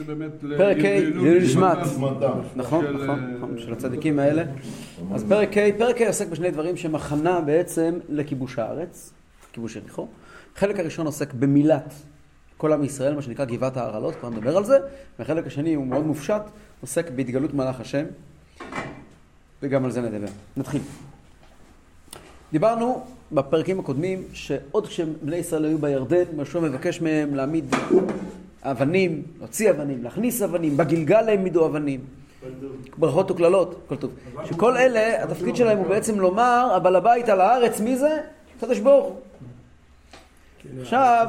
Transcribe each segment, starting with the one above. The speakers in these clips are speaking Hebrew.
זה באמת... פרק ה' לעילוי נשמת. זמנתם. נכון, של, נכון, אה, נכון, של הצדיקים האלה. אז פרק ה', פרק ה' עוסק בשני דברים הכנה בעצם לכיבוש הארץ, כיבוש יריחו. החלק הראשון עוסק במילת כל עם ישראל, מה שנקרא גבעת ההרעלות, כבר נדבר על זה, והחלק השני הוא מאוד מופשט, עוסק בהתגלות מלאך השם, וגם על זה נדבר. נתחיל. דיברנו בפרקים הקודמים שעוד כשבני ישראל היו בירדן, יהושע מבקש מהם להעמיד אבנים, להוציא אבנים, להכניס אבנים, בגלגל העמידו אבנים. ברכות וקללות, הכל טוב. שכל אלה, התפקיד שלהם הוא בעצם לומר, הבעל הבית על הארץ, מי זה? הקדוש ברוך הוא. עכשיו,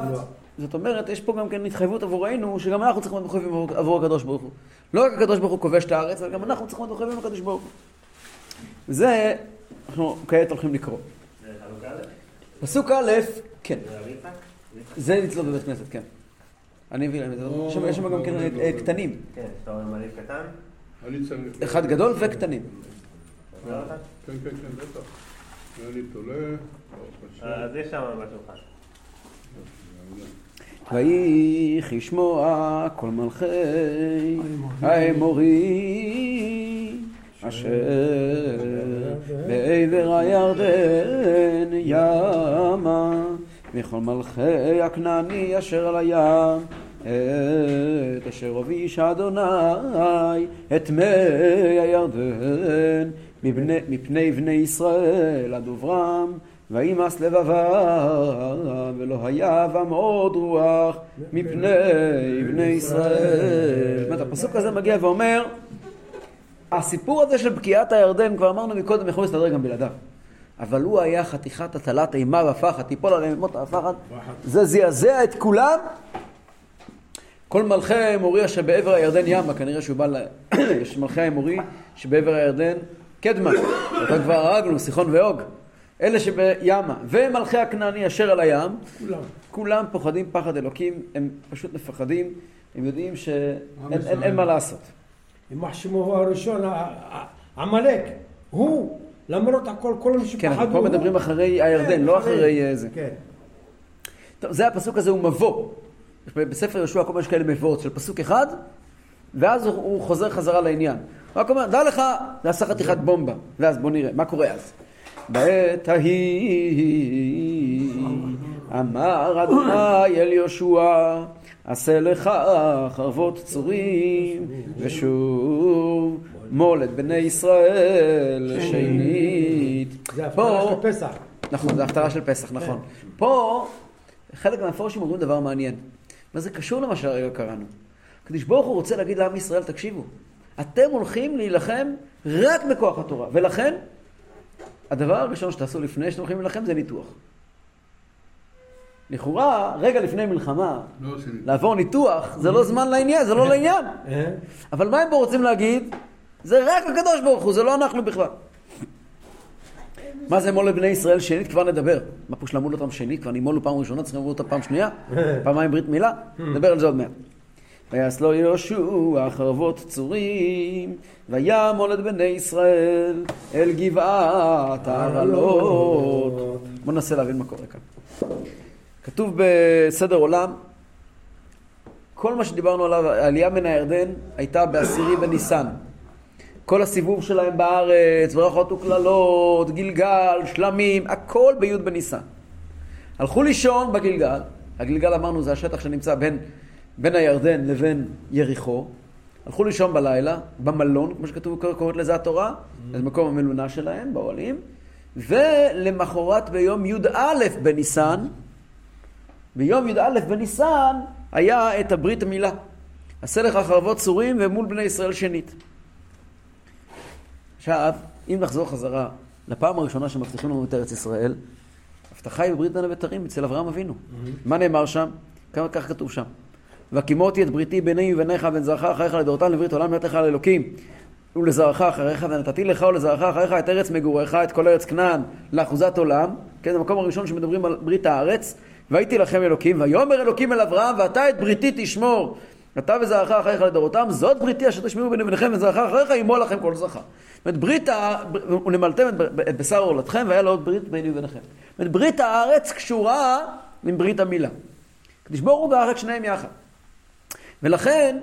זאת אומרת, יש פה גם כן התחייבות עבורנו, שגם אנחנו צריכים להיות מחויבים עבור- הקדוש ברוך הוא. לא רק הקדוש ברוך הוא כובש את הארץ, אלא גם אנחנו צריכים להיות מחויבים לקדוש ברוך הוא. וזה, אנחנו כעת הולכים לקרוא. זה? פסוק א', כן. זה? זה לצלול בבית כנסת, כן. אני מביא להם את זה. יש שם- גם אה, קטנים. כן, אתה רואה מליף קטן? אני. אחד גדול וקטנים. אותה? כן, כן, כן, בטח. ואני תולה, השם. אז יש שם בשולחן. ויהי שמוע כל מלכי האמורי אשר בעבר הירדן ימה וכל מלכי הכנעני אשר על הים את אשר הוביש אדוני את מי הירדן מפני, מפני בני ישראל עד עוברם וימאס לבבם ולא היה בם עוד רוח מפני בני ישראל. זאת אומרת, הפסוק הזה מגיע ואומר הסיפור הזה של בקיעת הירדן, כבר אמרנו מקודם, יכול להסתדר גם בלעדיו. אבל הוא היה חתיכת הטלת אימה ופחד, תיפול עליהם מות הפחד. זה זעזע את כולם. כל מלכי האמורי אשר בעבר הירדן ימה, כנראה שהוא בא ל... יש מלכי האמורי שבעבר הירדן קדמה. אותם כבר הרגנו, סיחון ואוג. אלה שבימה, ומלכי הכנעני אשר על הים, כולם. כולם פוחדים פחד אלוקים, הם פשוט מפחדים, הם יודעים שאין מה לעשות. יימח שמו הוא הראשון, עמלק, הוא, למרות הכל, כל מי כן, אנחנו פה מדברים אחרי הירדן, כן, לא אחרי אה, זה. כן. טוב, זה הפסוק הזה הוא מבוא. בספר יהושע כל מיני כאלה מבואות של פסוק אחד, ואז הוא, הוא חוזר חזרה לעניין. רק אומר, דע לך, זה עשה חתיכת בומבה. ואז בוא נראה, מה קורה אז? בעת ההיא אמר אדוני אל יהושע עשה לך חרבות צורים ושוב מול את בני ישראל שנית. זה הפתעה של פסח. נכון, זה הפטרה של פסח, נכון. פה, חלק מהמפורשים אומרים דבר מעניין. מה זה קשור למה שהרגע קראנו? הקדוש ברוך הוא רוצה להגיד לעם ישראל, תקשיבו, אתם הולכים להילחם רק בכוח התורה, ולכן, הדבר הראשון שתעשו לפני שאתם הולכים להילחם זה ניתוח. לכאורה, רגע לפני מלחמה, לא. לעבור ניתוח, זה לא זמן לעניין, זה לא לעניין. אה? אבל מה הם פה רוצים להגיד? זה רק הקדוש ברוך הוא, זה לא אנחנו בכלל. מה זה אמור לבני ישראל שנית? כבר נדבר. מה פה שלמוד אותם שנית? כבר נימולו פעם ראשונה, צריכים ללמוד אותם פעם שנייה? פעמיים ברית מילה? נדבר על זה עוד מעט. ויעש לו יהושע חרבות צורים, וימול את בני ישראל אל גבעת ההרעלות. בואו ננסה להבין מה קורה כאן. כתוב בסדר עולם, כל מה שדיברנו עליו, העלייה מן הירדן, הייתה בעשירי בניסן. כל הסיבוב שלהם בארץ, ברכות וקללות, גלגל, שלמים, הכל בי' בניסן. הלכו לישון בגלגל, הגלגל אמרנו זה השטח שנמצא בין, בין הירדן לבין יריחו. הלכו לישון בלילה, במלון, כמו שכתוב, קוראת לזה התורה, זה מקום המלונה שלהם, באוהלים. ולמחרת ביום י"א בניסן, ביום י"א בניסן היה את הברית המילה. עשה לך חרבות צורים ומול בני ישראל שנית. עכשיו, אם נחזור חזרה לפעם הראשונה שמבטיחים לנו את ארץ ישראל, הבטחה היא בברית בין הבתרים אצל אברהם אבינו. מה נאמר שם? כמה כך כתוב שם. והקימותי את בריתי ביני וביניך ובין זרעך אחריך לדורותם לברית עולם נתת לך לאלוקים ולזרעך אחריך ונתתי לך ולזרעך אחריך את ארץ מגוריך את כל ארץ כנען לאחוזת עולם. כן, זה המקום הראשון שמדברים על ברית הארץ. והייתי לכם אלוקים ויאמר אלוקים אל אברהם ואתה את בריתי תשמור אתה וזרעך אחריך לדורותם זאת בריתי אשר תשמעו ביני וביניכם וזרעך אחריך ימול לכם כל זרעך. זאת אומרת ברית, ונמלתם את בשר עורלתכם והיה לו עוד ברית ביני וביניכם. זאת אומרת ברית הארץ קשורה עם ברית המילה. הקדוש ברוך הוא את שניהם יחד. ולכן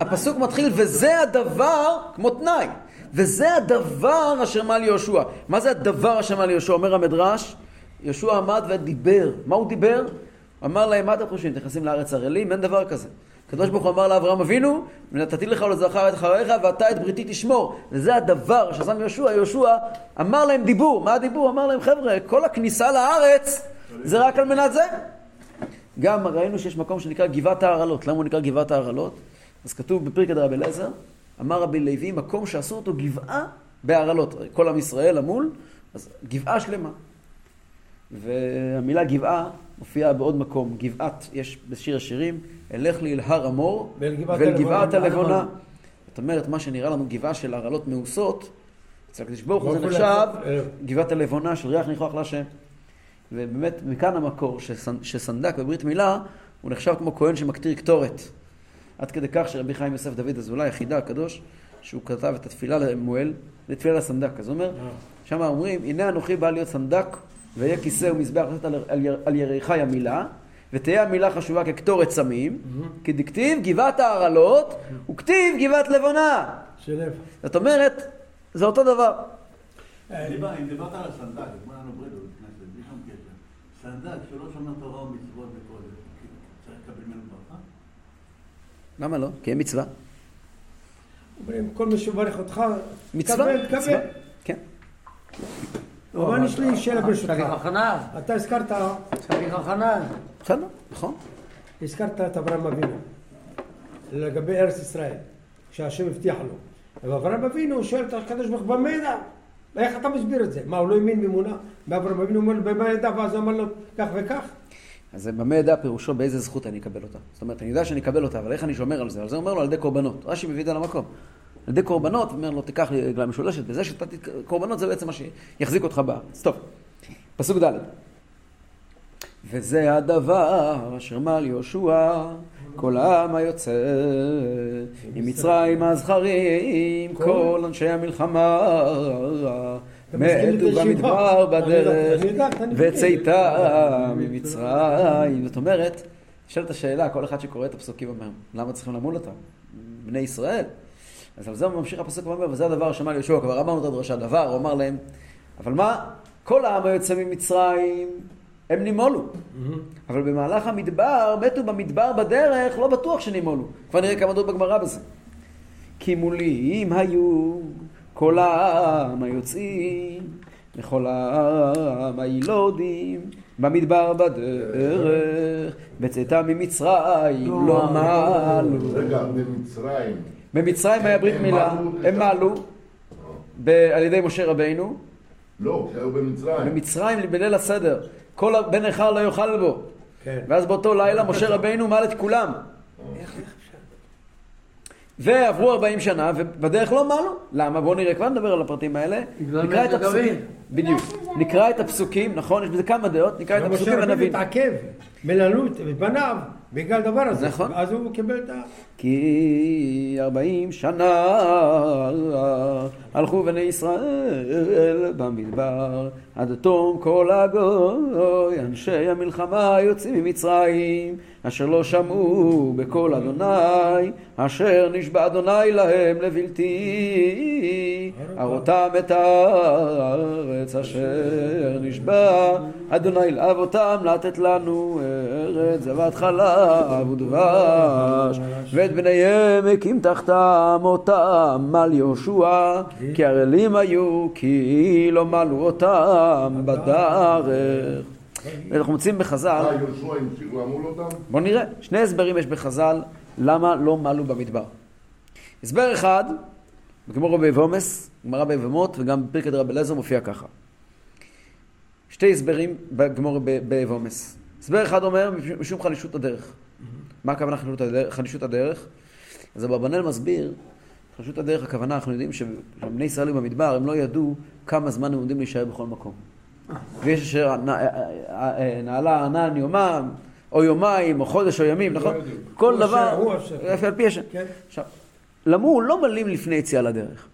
הפסוק מתחיל, וזה הדבר, כמו תנאי, וזה הדבר אשר מה ליהושע. מה זה הדבר אשר מה ליהושע? אומר המדרש, יהושע עמד ודיבר. מה הוא דיבר? אמר להם, מה אתם חושבים? נכנסים לארץ ערלים? אין דבר כזה. הקדוש ברוך הוא אמר לאברהם אבינו, ונתתי לך ולזכר את אחריך, ואתה את בריתי תשמור. וזה הדבר ששם יהושע. יהושע אמר להם דיבור. מה הדיבור? אמר להם, חבר'ה, כל הכניסה לארץ זה רק על מנת זה. גם ראינו שיש מקום שנקרא גבעת ההרעלות. למה הוא נקרא גבעת ההרעלות? אז כתוב בפרקי דרבי אליעזר, אמר רבי לוי, מקום שעשו אותו גבעה בהרעלות. כל עם ישראל המול, אז גבעה שלמה. והמילה גבעה מופיעה בעוד מקום. גבעת, יש בשיר השירים, אלך לי אל הר המור ואל גבעת הלבונה. הלבונה. זאת אומרת, מה שנראה לנו גבעה של הרעלות מאוסות, אצל הקדוש ברוך הוא זה נחשב אה. גבעת הלבונה של ריח ניחוח להשם. ובאמת, מכאן המקור שסנ- שסנדק בברית מילה, הוא נחשב כמו כהן שמקטיר קטורת. עד כדי כך שרבי חיים יוסף דוד אזולאי, החידה הקדוש, שהוא כתב את התפילה למואל, לתפילה לסנדק. אז הוא אומר, שם אומרים, הנה אנוכי בא להיות סנדק, ויהיה כיסא ומזבח לתת על, על, יר- על יריחי המילה, ותהיה המילה חשובה כקטורת סמים, כי דכתיב גבעת ההרעלות, וכתיב גבעת לבונה. שלב. זאת אומרת, זה אותו דבר. דיבר- אם דיברת על הסנדק, אז מה לנו ברדו בכנסת, בלי שום קשר. סנדק שלא שומר תורה ומצוות וכל זה, צריך לקבל ממנו ברכה? למה לא? כי אין מצווה. אומרים, כל מי שמברך אותך, מצווה. מצווה. כן. אבל יש לי שאלה ברשותך. שליח החנן, אתה הזכרת, שליח החנן. בסדר, נכון. הזכרת את אברהם אבינו לגבי ארץ ישראל, שהשם הבטיח לו. ואברהם אבינו שואל את הקדוש ברוך הוא, במה ידע? איך אתה מסביר את זה? מה, הוא לא האמין באמונה? ואברהם אבינו אומר לו, במה ידע? ואז הוא אמר לו, כך וכך. אז במה ידע פירושו באיזה זכות אני אקבל אותה. זאת אומרת, אני יודע שאני אקבל אותה, אבל איך אני שומר על זה? על זה אומר לו על ידי קורבנות. רש"י מביא את זה למקום. על ידי קורבנות, אומר לו, תיקח לי עגלה משולשת, וזה שנתתי קורבנות זה בעצם מה שיחזיק אותך בארץ. טוב, פסוק ד' וזה הדבר אשר מל יהושע, כל העם היוצא ממצרים הזכרים, כל אנשי המלחמה מתו. במדבר בדרך, מבין. וצאתה ממצרים. זאת אומרת, נשאלת השאלה, כל אחד שקורא את הפסוקים אומר, למה צריכים למול אותם? בני ישראל. אז על זה ממשיך הפסוק ואומר, וזה הדבר שמע ליהושע, כבר אמרנו את הדרשה, דבר, הוא אמר להם, אבל מה? כל העם היוצא ממצרים, הם נימולו. אבל במהלך המדבר, מתו במדבר בדרך, לא בטוח שנימולו. כבר נראה כמה דעות בגמרא בזה. כי מולים היו כל העם היוצאים, וכל העם הילודים, במדבר בדרך, בצאתם ממצרים לא מעלו. רגע, במצרים. במצרים היה ברית מילה, הם מעלו על ידי משה רבינו, לא, שהיו במצרים. במצרים בליל הסדר, כל בן נכר לא יאכל בו. כן. ואז באותו לילה משה רבינו מעל את כולם. ועברו 40 שנה, ובדרך לא מעלו. למה? בואו נראה, כבר נדבר על הפרטים האלה. נקרא את הפסוקים. בדיוק. נקרא את הפסוקים, נכון? יש בזה כמה דעות. נקרא את הפסוקים משה רבינו ונבין. מללות בניו, בגלל הדבר הזה. נכון. אז הוא קיבל את ה... כי ארבעים שנה הלכו בני ישראל במדבר עד תום כל הגוי אנשי המלחמה יוצאים ממצרים אשר לא שמעו בקול אדוני אשר נשבע אדוני להם לבלתי הראותם את הארץ אשר נשבע אדוני לאבותם לתת לנו ארץ זבת חלב ודבש ואת בניהם הקים תחתם אותם מל יהושע כי ערלים היו כי לא מלו אותם בדרך ואנחנו מוצאים בחז"ל? בואו נראה, שני הסברים יש בחז"ל למה לא מלו במדבר. הסבר אחד, בגמור באבומס, גמרא באבמות, וגם בפרקי דרבי אליעזר מופיע ככה. שתי הסברים בגמור ב- באבומס. הסבר אחד אומר, משום חלישות הדרך. מה הכוונה חלישות הדרך? אז אברבנאל מסביר, חלישות הדרך, הכוונה, אנחנו יודעים שבני ישראל במדבר, הם לא ידעו כמה זמן הם עומדים להישאר בכל מקום. ויש אשר נעלה ענן יומם, או יומיים, או חודש, או ימים, נכון? ידעו. כל הוא דבר, הוא על פי השם. כן. עכשיו, למור לא מלאים לפני יציאה לדרך.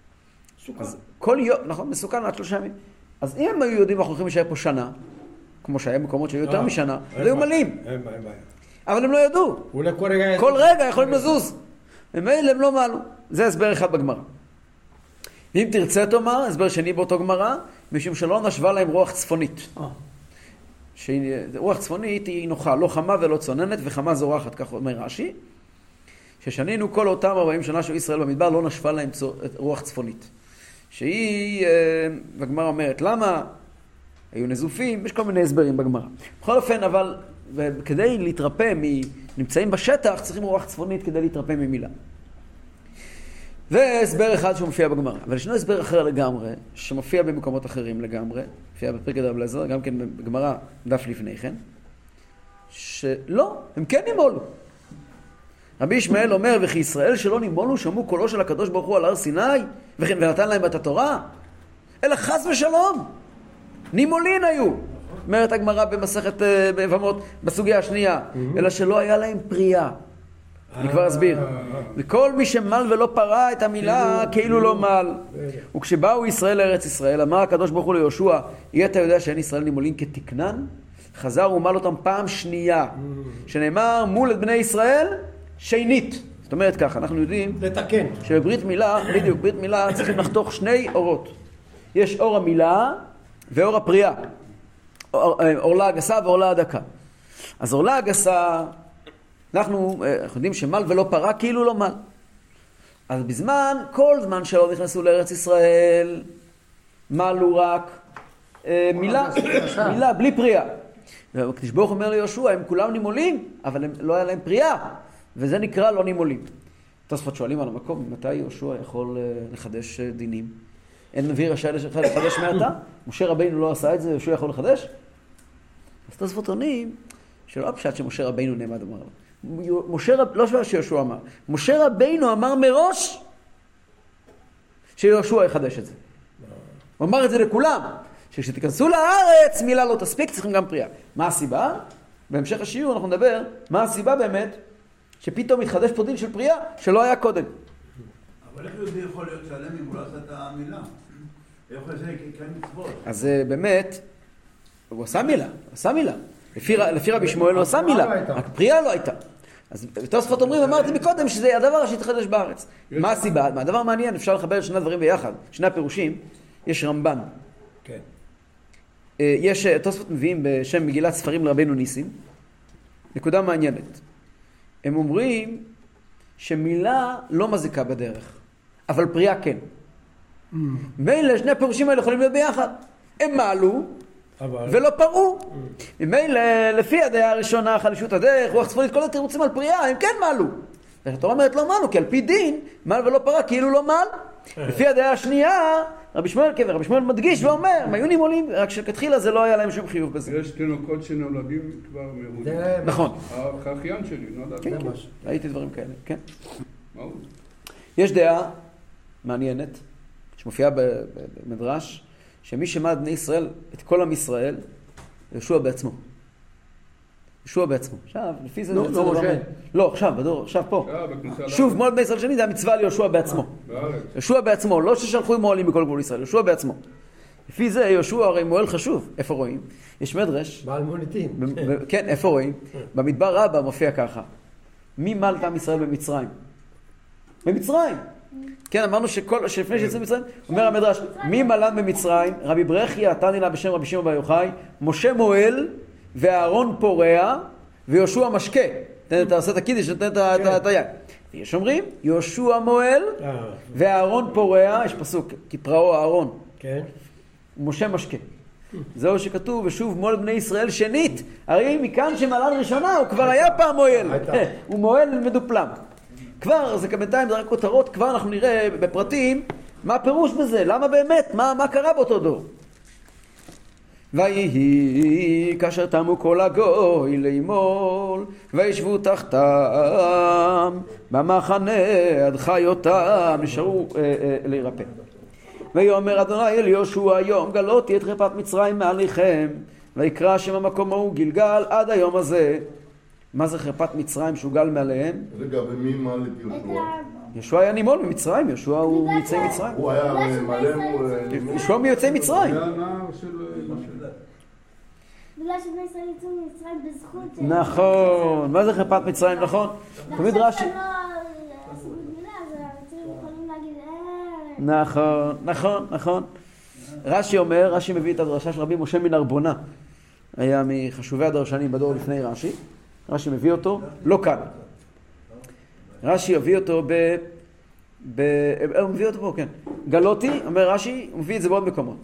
אז כל יום, נכון, מסוכן עד שלושה ימים. אז אם הם היו יודעים אנחנו הולכים להישאר פה שנה, כמו שהיה מקומות שהיו יותר אה, משנה, אז היו. מלאים. אבל הם לא ידעו. כל רגע... יכולים לזוז. ממילא הם לא מעלו. זה הסבר אחד בגמרא. אם תרצה תאמר, הסבר שני באותו גמרא, משום שלא נשבה להם רוח צפונית. אה. שרוח צפונית היא נוחה, לא חמה ולא צוננת, וחמה זורחת, כך אומר רש"י. ששנינו כל אותם 40 שנה של ישראל במדבר, לא נשבה להם רוח צפונית. שהיא, אה, בגמרא אומרת, למה היו נזופים? יש כל מיני הסברים בגמרא. בכל אופן, אבל כדי להתרפא מנמצאים בשטח, צריכים רוח צפונית כדי להתרפא ממילה. זה הסבר אחד שמופיע בגמרא. אבל ישנו הסבר אחר לגמרי, שמופיע במקומות אחרים לגמרי, מופיע בפרקי דרב אליעזר, גם כן בגמרא, דף לפני כן, שלא, הם כן נימולו. רבי ישמעאל אומר, וכי ישראל שלא נימולו שמעו קולו של הקדוש ברוך הוא על הר סיני, וכן ונתן להם את התורה? אלא חס ושלום, נימולין היו. אומרת הגמרא במסכת אה, ביבמות, בסוגיה השנייה, אלא שלא היה להם פרייה. אני כבר אסביר. וכל מי שמל ולא פרה את המילה, כאילו לא מל. וכשבאו ישראל לארץ ישראל, אמר הקדוש ברוך הוא ליהושע, אי אתה יודע שאין ישראל נימולין כתקנן? חזר ומל אותם פעם שנייה, שנאמר מול את בני ישראל, שנית. זאת אומרת ככה, אנחנו יודעים לתקן. שבברית מילה, בדיוק, ברית מילה צריכים לחתוך שני אורות. יש אור המילה ואור הפריאה. אור- אה, הגסה ועורלה הדקה. אז עורלה הגסה, אנחנו, אה, אנחנו יודעים שמל ולא פרה כאילו לא מל. אז בזמן, כל זמן שלא נכנסו לארץ ישראל, מלו רק אה, מילה, מילה בלי פריאה. והקדוש ברוך הוא אומר ליהושע, הם כולם נימולים, אבל הם, לא היה להם פריאה, וזה נקרא לא נימולים. תוספות שואלים על המקום, מתי יהושע יכול אה, לחדש אה, דינים? אין נביא רשאי לחדש מעתה? משה רבינו לא עשה את זה, יהושע יכול לחדש? אז תוספות עונים שלא הפשט שמשה רבינו נעמד אמר לו. משה רב... לא שיהושע אמר, משה רבינו אמר מראש שיהושע יחדש את זה. הוא אמר את זה לכולם, שכשתיכנסו לארץ מילה לא תספיק, צריכים גם פריאה. מה הסיבה? בהמשך השיעור אנחנו נדבר מה הסיבה באמת שפתאום מתחדש פה דין של פריאה שלא היה קודם. אבל איך יהודי יכול להיות שלם אם הוא לא עשה את המילה? אז אה, באמת, הוא עשה מילה, עשה מילה. לפי, רבי שמואל הוא עשה מילה, לא. רק פריאה לא הייתה. אז תוספות אומרים, אמרתי מקודם, שזה הדבר שהתחדש בארץ. מה הסיבה? מה הדבר מעניין, אפשר לחבר את שני הדברים ביחד, שני הפירושים. יש רמב"ן, כן. אה, יש, אה, תוספות מביאים בשם מגילת ספרים לרבנו ניסים, נקודה מעניינת. הם אומרים שמילה לא מזיקה בדרך, אבל פריאה כן. מילא שני הפירושים האלה יכולים להיות ביחד. הם מעלו אבל... ולא פרעו. ממילא, לפי הדעה הראשונה, חלישות הדרך, רוח צפונית, כל התירוצים על פריאה, הם כן מעלו. התורה אומרת לא מעלו, כי על פי דין, מעל ולא פרע, כאילו לא מעל. לפי הדעה השנייה, רבי שמואל, כן, רבי שמואל מדגיש ואומר, הם היו נימולים, רק שכתחילה זה לא היה להם שום חיוב בזה. יש תינוקות שנולדים כבר מהודים. זה נכון, האחיין שלי נולד. זה משהו. ראיתי דברים כאלה, כן. יש דעה מעניינת, שמופיעה במדרש, שמי שמעד בני ישראל, את כל עם ישראל, יהושע בעצמו. יהושע בעצמו. עכשיו, לפי זה... לא, זה לא משה. לא, עכשיו, בדור, עכשיו פה. בכניסה שוב, מועד בני ישראל שני זה המצווה על יהושע בעצמו. יהושע בעצמו, לא ששלחו עם מועלים מכל גבול ישראל, יהושע בעצמו. לפי זה יהושע הרי מועל חשוב. איפה רואים? יש מדרש, בעל מוניטין. כן, איפה רואים? במדבר רבה מופיע ככה. מי מל את עם ישראל במצרים? במצרים. כן, אמרנו שכל, שלפני שיצאו ממצרים, אומר המדרש, מי מלן במצרים? רבי ברכיה, תני לה בשם רבי שמעון בר יוחאי, משה מועל ואהרון פורע ויהושע משקה. תן את עושה את הקידיש, נותן את היד. יש אומרים, יהושע מועל אה, ואהרון פורע, יש פסוק, כי פרעו אהרון, כן. ומשה משקה. זהו שכתוב, ושוב מועל בני ישראל שנית. הרי מכאן שמלן ראשונה, הוא כבר היה פעם מועל. הוא מועל מדופלם. כבר, זה בינתיים זה רק כותרות, כבר אנחנו נראה בפרטים מה הפירוש בזה, למה באמת, מה, מה קרה באותו דור. ויהי כאשר תמו כל הגוי לאמול, וישבו תחתם במחנה עד חיותם, נשארו אה, אה, להירפא. ויאמר אדוני אל יהושע היום גלותי את חרפת מצרים מעליכם ויקרא שם המקום ההוא גלגל עד היום הזה. מה זה חרפת מצרים שהוא גל מעליהם? רגע, ומי מעל את יהושע? יהושע היה נימול ממצרים, יהושע הוא מיוצאי מצרים. הוא היה מלא מול... יהושע מיוצאי מצרים. אה, משה. בגלל שבני ישראל יצאו ממצרים בזכות... נכון, מה זה חרפת מצרים, נכון? תמיד רש"י, לא נכון, נכון, נכון. רש"י אומר, רש"י מביא את הדרשה של רבי משה מן ארבונה. היה מחשובי הדרשנים בדור לפני רש"י. רש"י מביא אותו, לא כאן. רש"י יביא אותו ב... ב... אה, הוא מביא אותו פה, כן. גלותי, אומר רש"י, הוא מביא את זה בעוד מקומות.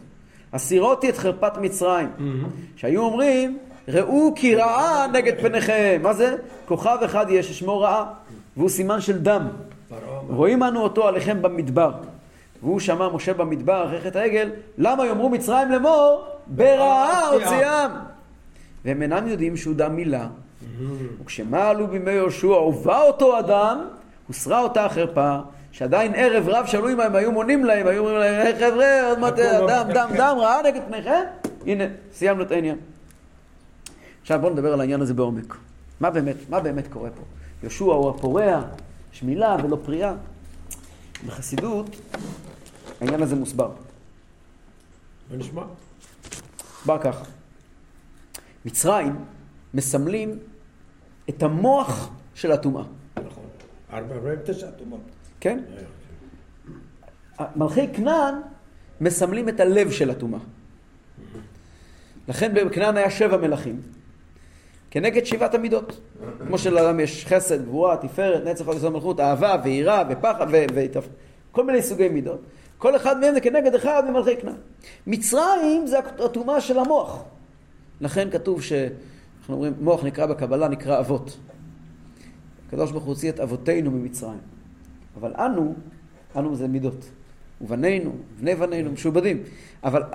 הסירותי את חרפת מצרים. שהיו אומרים, ראו כי רעה נגד פניכם. מה זה? כוכב אחד יש ששמו רעה, והוא סימן של דם. רואים אנו אותו עליכם במדבר. והוא שמע משה במדבר אחרי חטא העגל, למה יאמרו מצרים לאמור, ברעה הוציאם. והם אינם יודעים שהוא דם מילה. וכשמעלו בימי יהושע הובא אותו אדם, הוסרה אותה החרפה, שעדיין ערב רב שאלו אם הם היו מונים להם, היו אומרים להם, "היי חבר'ה, עוד מעט הכל דם, דם, דם, רעה נגד פניכם? הנה, סיימנו את העניין. עכשיו בואו נדבר על העניין הזה בעומק. מה באמת, מה באמת קורה פה? יהושע הוא הפורע, יש מילה ולא פריאה. בחסידות העניין הזה מוסבר. בוא נשמע. מוסבר ככה. מצרים מסמלים את המוח של הטומאה, נכון. 49 אטומות. כן? מלכי כנען מסמלים את הלב של הטומאה. לכן בכנען היה שבע מלכים, כנגד שבעת המידות. כמו שלאדם יש חסד, גבורה, תפארת, נצח, חודש מלכות, אהבה ויראה ופחד. כל מיני סוגי מידות. כל אחד מהם זה כנגד אחד ממלכי כנען. מצרים זה הטומאה של המוח. לכן כתוב ש... אנחנו אומרים, מוח נקרא בקבלה, נקרא אבות. הקדוש ברוך הוא הוציא את אבותינו ממצרים. אבל אנו, אנו זה מידות. ובנינו, בני בנינו, משועבדים. אבל